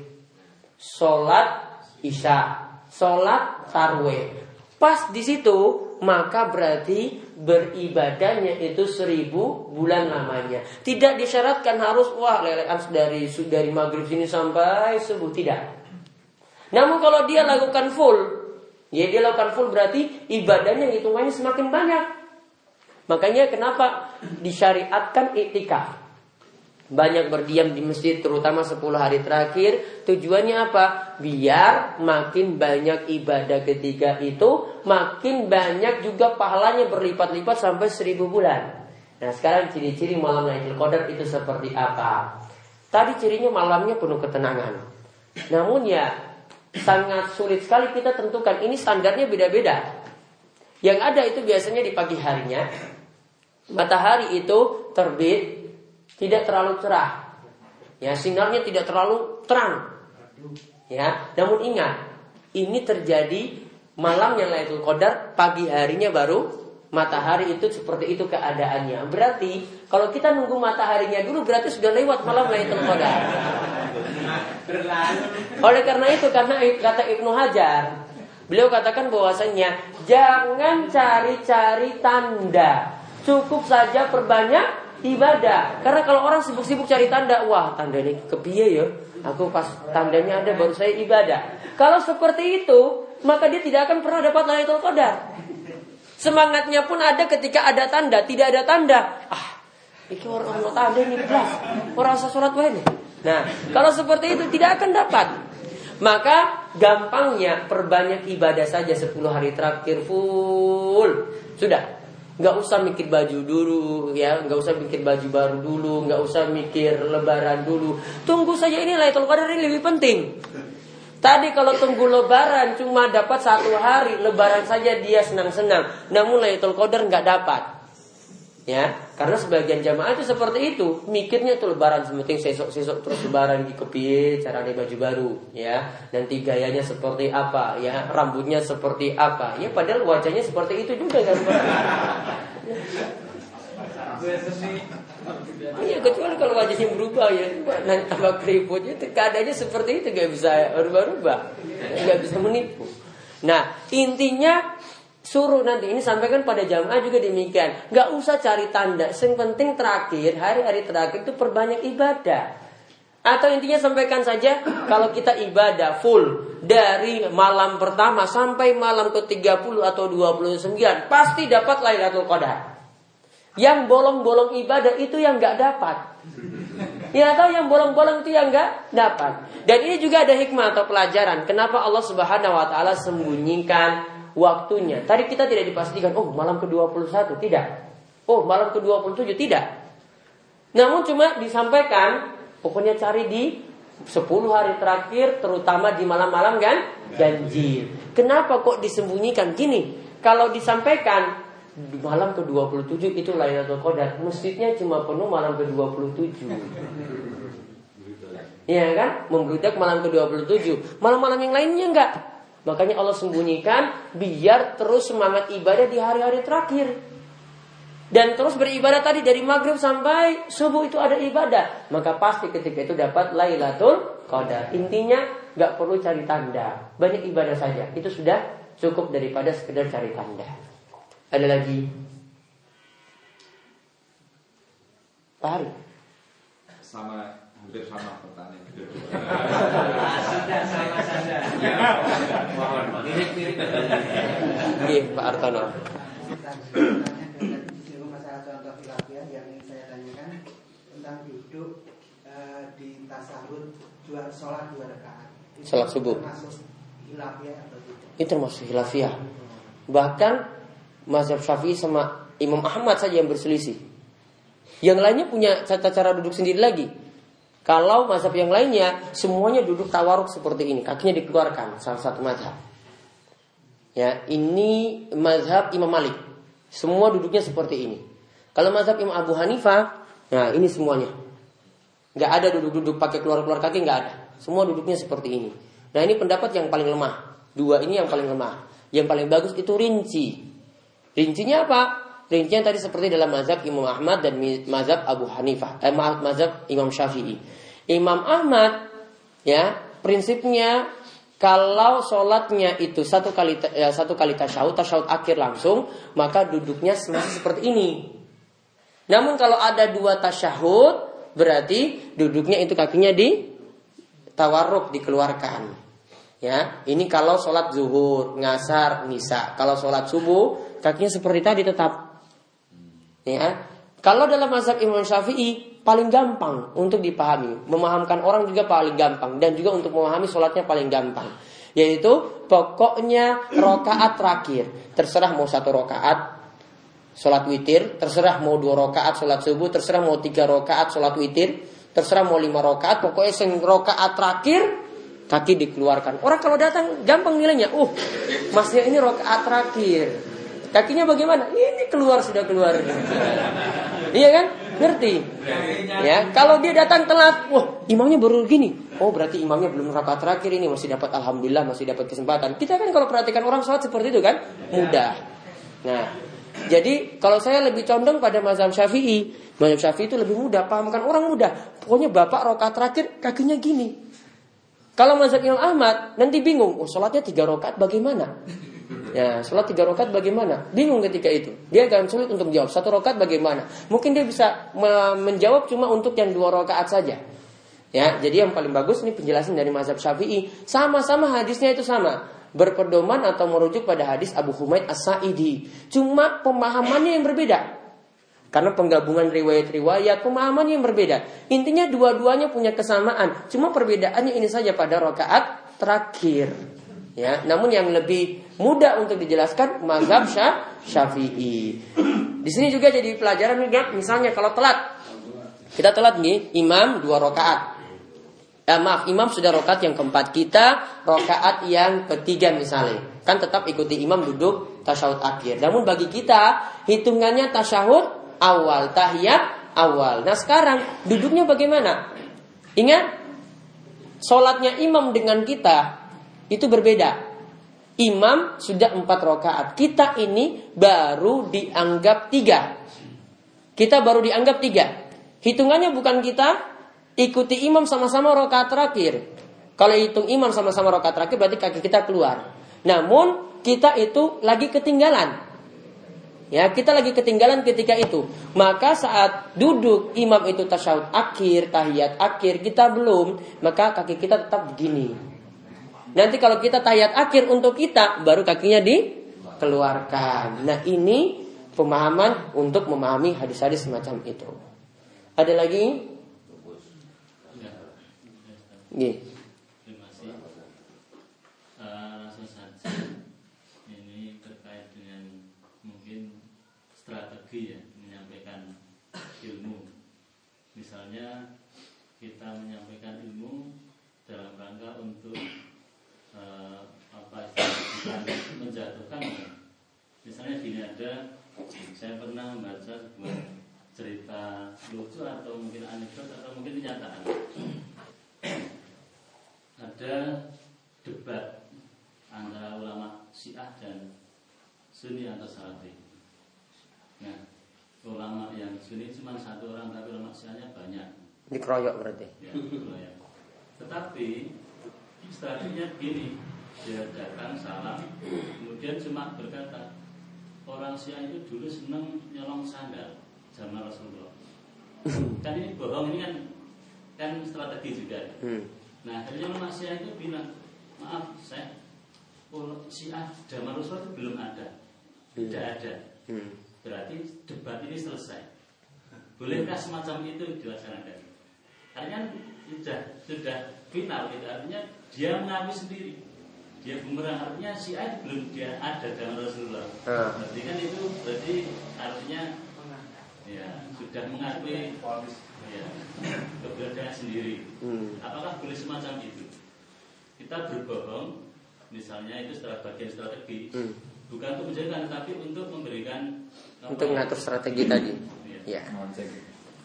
Sholat isya. Sholat tarweh. Pas di situ maka berarti beribadahnya itu seribu bulan lamanya. Tidak disyaratkan harus wah lelekan dari dari maghrib sini sampai subuh tidak. Namun kalau dia lakukan full, ya dia lakukan full berarti ibadahnya hitungannya semakin banyak. Makanya kenapa disyariatkan iktikaf? Banyak berdiam di masjid terutama 10 hari terakhir Tujuannya apa? Biar makin banyak ibadah ketika itu Makin banyak juga pahalanya berlipat-lipat sampai 1000 bulan Nah sekarang ciri-ciri malam Lailatul Qadar itu seperti apa? Tadi cirinya malamnya penuh ketenangan Namun ya sangat sulit sekali kita tentukan Ini standarnya beda-beda Yang ada itu biasanya di pagi harinya Matahari itu terbit tidak terlalu cerah. Ya, sinarnya tidak terlalu terang. Ya, namun ingat, ini terjadi malam yang Lailatul Qadar, pagi harinya baru matahari itu seperti itu keadaannya. Berarti kalau kita nunggu mataharinya dulu berarti sudah lewat malam Lailatul Qadar. Oleh karena itu karena kata Ibnu Hajar, beliau katakan bahwasanya jangan cari-cari tanda. Cukup saja perbanyak ibadah. Karena kalau orang sibuk-sibuk cari tanda, wah tanda ini kepiye ya? Aku pas tandanya ada baru saya ibadah. Kalau seperti itu, maka dia tidak akan pernah dapat Lailatul Qadar. Semangatnya pun ada ketika ada tanda, tidak ada tanda. Ah, ini orang orang tanda ini jelas. Orang sholat wae Nah, kalau seperti itu tidak akan dapat. Maka gampangnya perbanyak ibadah saja 10 hari terakhir full. Sudah. Nggak usah mikir baju dulu ya, nggak usah mikir baju baru dulu, nggak usah mikir lebaran dulu. Tunggu saja ini Lailatul Qadar ini lebih penting. Tadi kalau tunggu lebaran cuma dapat satu hari, lebaran saja dia senang-senang. Namun Lailatul Qadar nggak dapat. Ya, karena sebagian jamaah itu seperti itu, mikirnya tuh lebaran sementing sesok-sesok terus lebaran di kepiye, cara baju baru, ya. Nanti gayanya seperti apa, ya, rambutnya seperti apa. Ya padahal wajahnya seperti itu juga kan. Iya kecuali kalau wajahnya berubah ya nanti tambah keriputnya keadaannya seperti itu gak bisa berubah-ubah nggak bisa menipu. Nah intinya suruh nanti ini sampaikan pada jamaah juga demikian nggak usah cari tanda yang penting terakhir hari-hari terakhir itu perbanyak ibadah atau intinya sampaikan saja [clears throat] kalau kita ibadah full dari malam pertama sampai malam ke-30 atau 29 pasti dapat Lailatul Qadar. Yang bolong-bolong ibadah itu yang nggak dapat. Ya atau yang bolong-bolong itu yang nggak dapat. Dan ini juga ada hikmah atau pelajaran. Kenapa Allah Subhanahu Wa Taala sembunyikan waktunya? Tadi kita tidak dipastikan. Oh malam ke 21 tidak. Oh malam ke 27 tidak. Namun cuma disampaikan. Pokoknya cari di 10 hari terakhir terutama di malam-malam kan ganjil. Kenapa kok disembunyikan gini? Kalau disampaikan malam ke-27 itu Lailatul Qadar. Masjidnya cuma penuh malam ke-27. [laughs] Iya kan? Membludak malam ke-27. Malam-malam yang lainnya enggak. Makanya Allah sembunyikan biar terus semangat ibadah di hari-hari terakhir. Dan terus beribadah tadi dari maghrib sampai subuh itu ada ibadah. Maka pasti ketika itu dapat Lailatul Qadar. Intinya nggak perlu cari tanda. Banyak ibadah saja. Itu sudah cukup daripada sekedar cari tanda. Ada lagi? Pak Sama, hampir sama pertanyaan [laughs] Sudah sama saja. Mohon, mirip-mirip. Iya, Pak Artono. masalah contoh filafiah yang ingin saya tanyakan tentang duduk uh, di tasawuf dua sholat dua rakaat. Sholat subuh. Termasuk hilafiah atau tidak? Itu termasuk hilafiah. Bahkan mazhab Syafi'i sama Imam Ahmad saja yang berselisih. Yang lainnya punya tata cara duduk sendiri lagi. Kalau mazhab yang lainnya semuanya duduk tawaruk seperti ini, kakinya dikeluarkan salah satu mazhab. Ya, ini mazhab Imam Malik. Semua duduknya seperti ini. Kalau mazhab Imam Abu Hanifah, nah ini semuanya. Gak ada duduk-duduk pakai keluar-keluar kaki, gak ada. Semua duduknya seperti ini. Nah ini pendapat yang paling lemah. Dua ini yang paling lemah. Yang paling bagus itu rinci. Rincinya apa? Rincinya tadi seperti dalam mazhab Imam Ahmad dan mazhab Abu Hanifah, eh, mazhab Imam Syafi'i. Imam Ahmad ya prinsipnya kalau sholatnya itu satu kali ya, satu kali tasyahud, tasyahud akhir langsung, maka duduknya masih seperti ini. Namun kalau ada dua tasyahud, berarti duduknya itu kakinya di tawarruk dikeluarkan. Ya, ini kalau sholat zuhur, ngasar, nisa. Kalau sholat subuh, kakinya seperti tadi tetap. Ya. Kalau dalam mazhab Imam Syafi'i paling gampang untuk dipahami, memahamkan orang juga paling gampang dan juga untuk memahami sholatnya paling gampang. Yaitu pokoknya rokaat terakhir terserah mau satu rokaat sholat witir, terserah mau dua rokaat sholat subuh, terserah mau tiga rokaat sholat witir, terserah mau lima rokaat, pokoknya sing rokaat terakhir kaki dikeluarkan. Orang kalau datang gampang nilainya, uh masnya ini rokaat terakhir, Kakinya bagaimana? Ini keluar sudah keluar. iya kan? Ngerti? Ya, kalau dia datang telat, wah imamnya baru gini. Oh berarti imamnya belum rakaat terakhir ini masih dapat alhamdulillah masih dapat kesempatan. Kita kan kalau perhatikan orang sholat seperti itu kan mudah. Nah, jadi kalau saya lebih condong pada mazhab Syafi'i, mazhab Syafi'i itu lebih mudah, pahamkan orang mudah. Pokoknya bapak rakaat terakhir kakinya gini. Kalau mazhab Imam Ahmad nanti bingung, oh sholatnya tiga rakaat bagaimana? Ya, sholat tiga rakaat bagaimana? Bingung ketika itu. Dia akan sulit untuk menjawab. Satu rakaat bagaimana? Mungkin dia bisa menjawab cuma untuk yang dua rakaat saja. Ya, jadi yang paling bagus ini penjelasan dari mazhab Syafi'i. Sama-sama hadisnya itu sama. Berpedoman atau merujuk pada hadis Abu Humaid As-Sa'idi. Cuma pemahamannya yang berbeda. Karena penggabungan riwayat-riwayat, pemahaman yang berbeda. Intinya dua-duanya punya kesamaan. Cuma perbedaannya ini saja pada rakaat terakhir. Ya, namun yang lebih mudah untuk dijelaskan mazhab Syafi'i. Di sini juga jadi pelajaran juga misalnya kalau telat. Kita telat nih, imam dua rakaat. Eh, maaf, imam sudah rakaat yang keempat. Kita rakaat yang ketiga misalnya. Kan tetap ikuti imam duduk tasyahud akhir. Namun bagi kita hitungannya tasyahud awal, tahiyat awal. Nah sekarang duduknya bagaimana? Ingat, sholatnya imam dengan kita itu berbeda. Imam sudah empat rakaat. Kita ini baru dianggap tiga. Kita baru dianggap tiga. Hitungannya bukan kita ikuti imam sama-sama rakaat terakhir. Kalau hitung imam sama-sama rakaat terakhir berarti kaki kita keluar. Namun kita itu lagi ketinggalan. Ya, kita lagi ketinggalan ketika itu. Maka saat duduk imam itu tasyahud akhir, tahiyat akhir, kita belum, maka kaki kita tetap begini. Nanti kalau kita tahiyat akhir untuk kita, baru kakinya dikeluarkan. Nah, ini pemahaman untuk memahami hadis-hadis semacam itu. Ada lagi? Gih. kita menyampaikan ilmu dalam rangka untuk uh, apa bukan menjatuhkan misalnya gini ada saya pernah membaca sebuah cerita lucu atau mungkin anekdot atau mungkin kenyataan ada debat antara ulama Syiah dan Sunni atau Salafi. Nah, ulama yang Sunni cuma satu orang tapi ulama Syiahnya banyak. Dikeroyok berarti. Ya, Tetapi strateginya begini, dia datang salam, kemudian cuma berkata, orang Syiah itu dulu senang nyolong sandal zaman Rasulullah. kan ini bohong ini kan kan strategi juga. Hmm. Nah, akhirnya ulama Syiah itu bilang, maaf saya Syiah zaman Rasulullah itu belum ada, tidak hmm. ada. Hmm. Berarti debat ini selesai. Bolehkah semacam itu dilaksanakan? Artinya sudah sudah final gitu. Artinya dia mengakui sendiri. Dia bumerang artinya si A belum dia ada dalam Rasulullah. Uh. Berarti kan itu berarti artinya ya sudah mengakui ya, keberadaan sendiri. Hmm. Apakah boleh semacam itu? Kita berbohong, misalnya itu setelah bagian strategi, hmm. bukan untuk menjadikan, tapi untuk memberikan untuk mengatur strategi tadi. Ya. ya.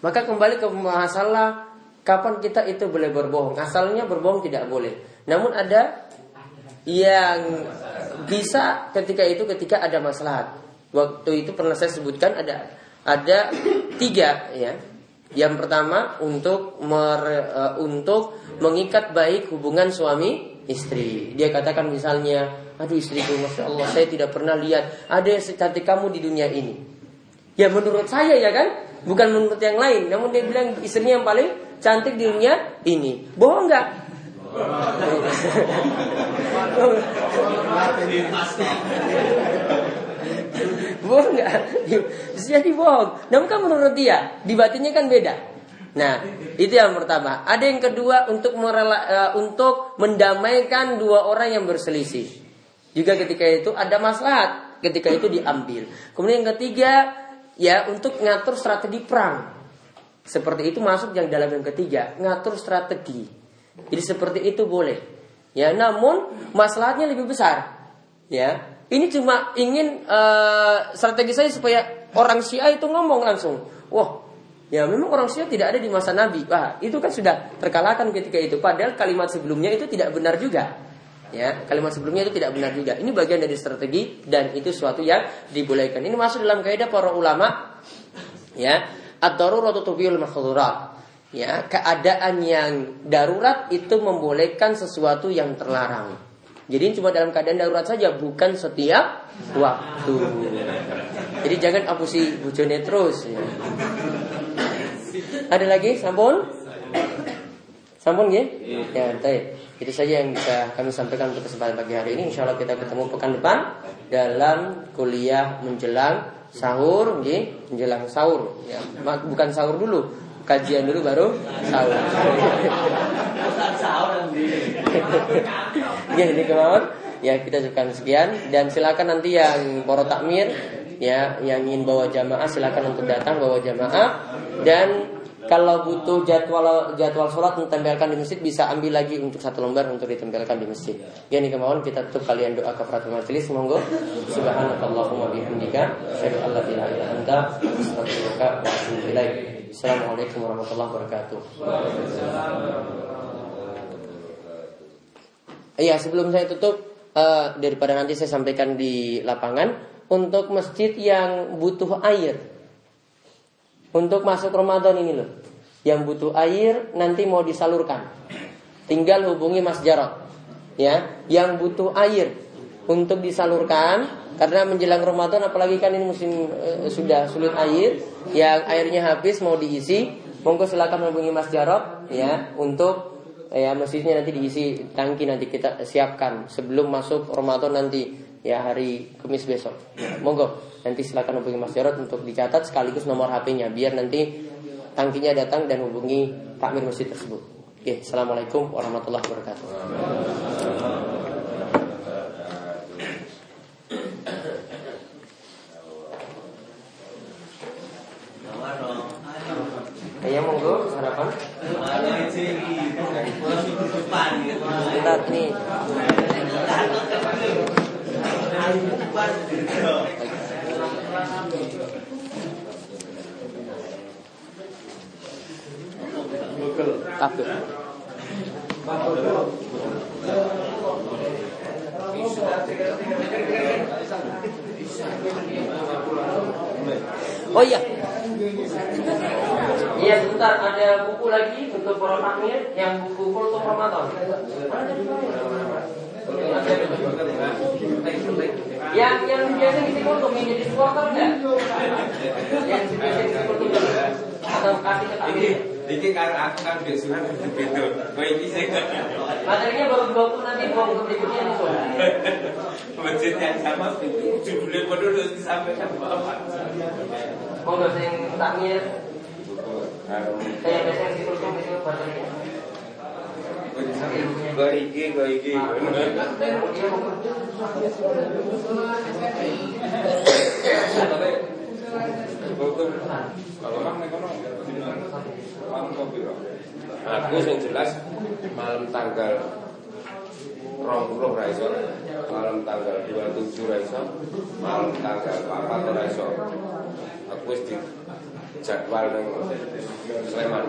Maka kembali ke masalah Kapan kita itu boleh berbohong? Asalnya berbohong tidak boleh. Namun ada yang bisa ketika itu ketika ada masalah. Waktu itu pernah saya sebutkan ada ada tiga ya. Yang pertama untuk mer, uh, untuk mengikat baik hubungan suami istri. Dia katakan misalnya, aduh istriku, masya Allah, saya tidak pernah lihat ada yang secantik kamu di dunia ini. Ya menurut saya ya kan, bukan menurut yang lain. Namun dia bilang istrinya yang paling cantik di dunia ini. Bohong nggak? bohong nggak? Jadi bohong. Namun kan menurut dia, di batinnya kan beda. Nah, itu yang pertama. Ada yang kedua untuk merela, uh, untuk mendamaikan dua orang yang berselisih. Juga ketika itu ada maslahat, ketika itu diambil. Kemudian yang ketiga, ya untuk ngatur strategi perang. Seperti itu masuk yang dalam yang ketiga, ngatur strategi. Jadi seperti itu boleh. Ya, namun masalahnya lebih besar. Ya, ini cuma ingin uh, strategi saya supaya orang Syiah itu ngomong langsung, wah Ya memang orang Syiah tidak ada di masa Nabi. Wah, itu kan sudah terkalahkan ketika itu. Padahal kalimat sebelumnya itu tidak benar juga. Ya, kalimat sebelumnya itu tidak benar juga. Ini bagian dari strategi dan itu suatu yang dibolehkan. Ini masuk dalam kaidah para ulama. Ya, ad-daruratu tubihul mahdhurat. Ya, keadaan yang darurat itu membolehkan sesuatu yang terlarang. Jadi cuma dalam keadaan darurat saja, bukan setiap waktu. Jadi jangan apusi bujone terus. Ya. Ada lagi? Sampun? Sampun ya? Ya, baik. Itu saja yang bisa kami sampaikan untuk kesempatan pagi hari ini. Insya Allah kita ketemu pekan depan dalam kuliah menjelang sahur, ya. menjelang sahur. Ya, bukan sahur dulu, kajian dulu baru sahur. ya ini kemauan. Ya kita cukupkan sekian dan silakan nanti yang poro takmir ya yang ingin bawa jamaah silakan untuk datang bawa jamaah dan kalau butuh jadwal jadwal sholat ditempelkan di masjid bisa ambil lagi untuk satu lembar untuk ditempelkan di masjid. Ya ini kemauan kita tutup kalian doa kafaratul majelis monggo. Subhanakallahumma bihamdika asyhadu an la ilaha illa anta astaghfiruka wa. Assalamualaikum warahmatullahi wabarakatuh. Iya sebelum saya tutup uh, daripada nanti saya sampaikan di lapangan untuk masjid yang butuh air untuk masuk Ramadan ini loh. Yang butuh air nanti mau disalurkan. Tinggal hubungi Mas Jarot. Ya, yang butuh air untuk disalurkan karena menjelang Ramadan apalagi kan ini musim e, sudah sulit air, yang airnya habis mau diisi, monggo silakan hubungi Mas Jarot ya untuk ya masjidnya nanti diisi tangki nanti kita siapkan sebelum masuk Ramadan nanti ya hari Kamis besok. Monggo. Nanti silakan hubungi Mas Jarod untuk dicatat sekaligus nomor HP-nya biar nanti tangkinya datang dan hubungi takmir masjid tersebut. Oke, assalamualaikum warahmatullahi wabarakatuh. Ayah monggo sarapan. Bentar nih. Apa? Oh iya. Sebentar ada buku lagi untuk prolognya yang buku kultur Ramadan. Yang yang biasa di kultur yang jadi supporter enggak? Yang biasa kultur atau kasih ke kami? Iki aku kan besok. Kowe iki sing Materinya baru 20 nanti buku berikutnya di sana. masjid yang sama judulnya bodoh terus disampaikan Bapak. Monggo sing takmir Aku yang jelas malam tanggal rong puluh raiso, malam tanggal 27 raiso, malam tanggal 4 raiso. Aku wis di jadwal nang Sleman.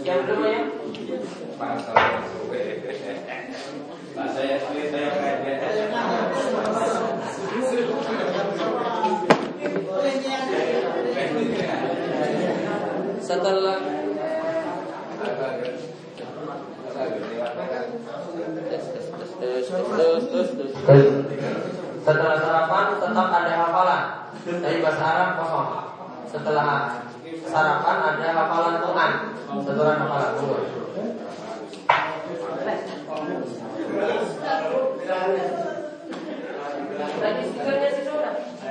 Yang kedua ya. Pak saya saya Setelah Setelah sarapan tetap ada hafalan. Dari bahasa Arab kosong Setelah sarapan ada hafalan Quran. Setelah hafalan Quran. Sih sudah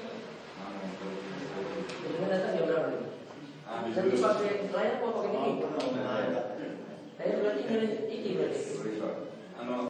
pakai layar mau pakai ini. Saya berarti ini ini berarti. Anu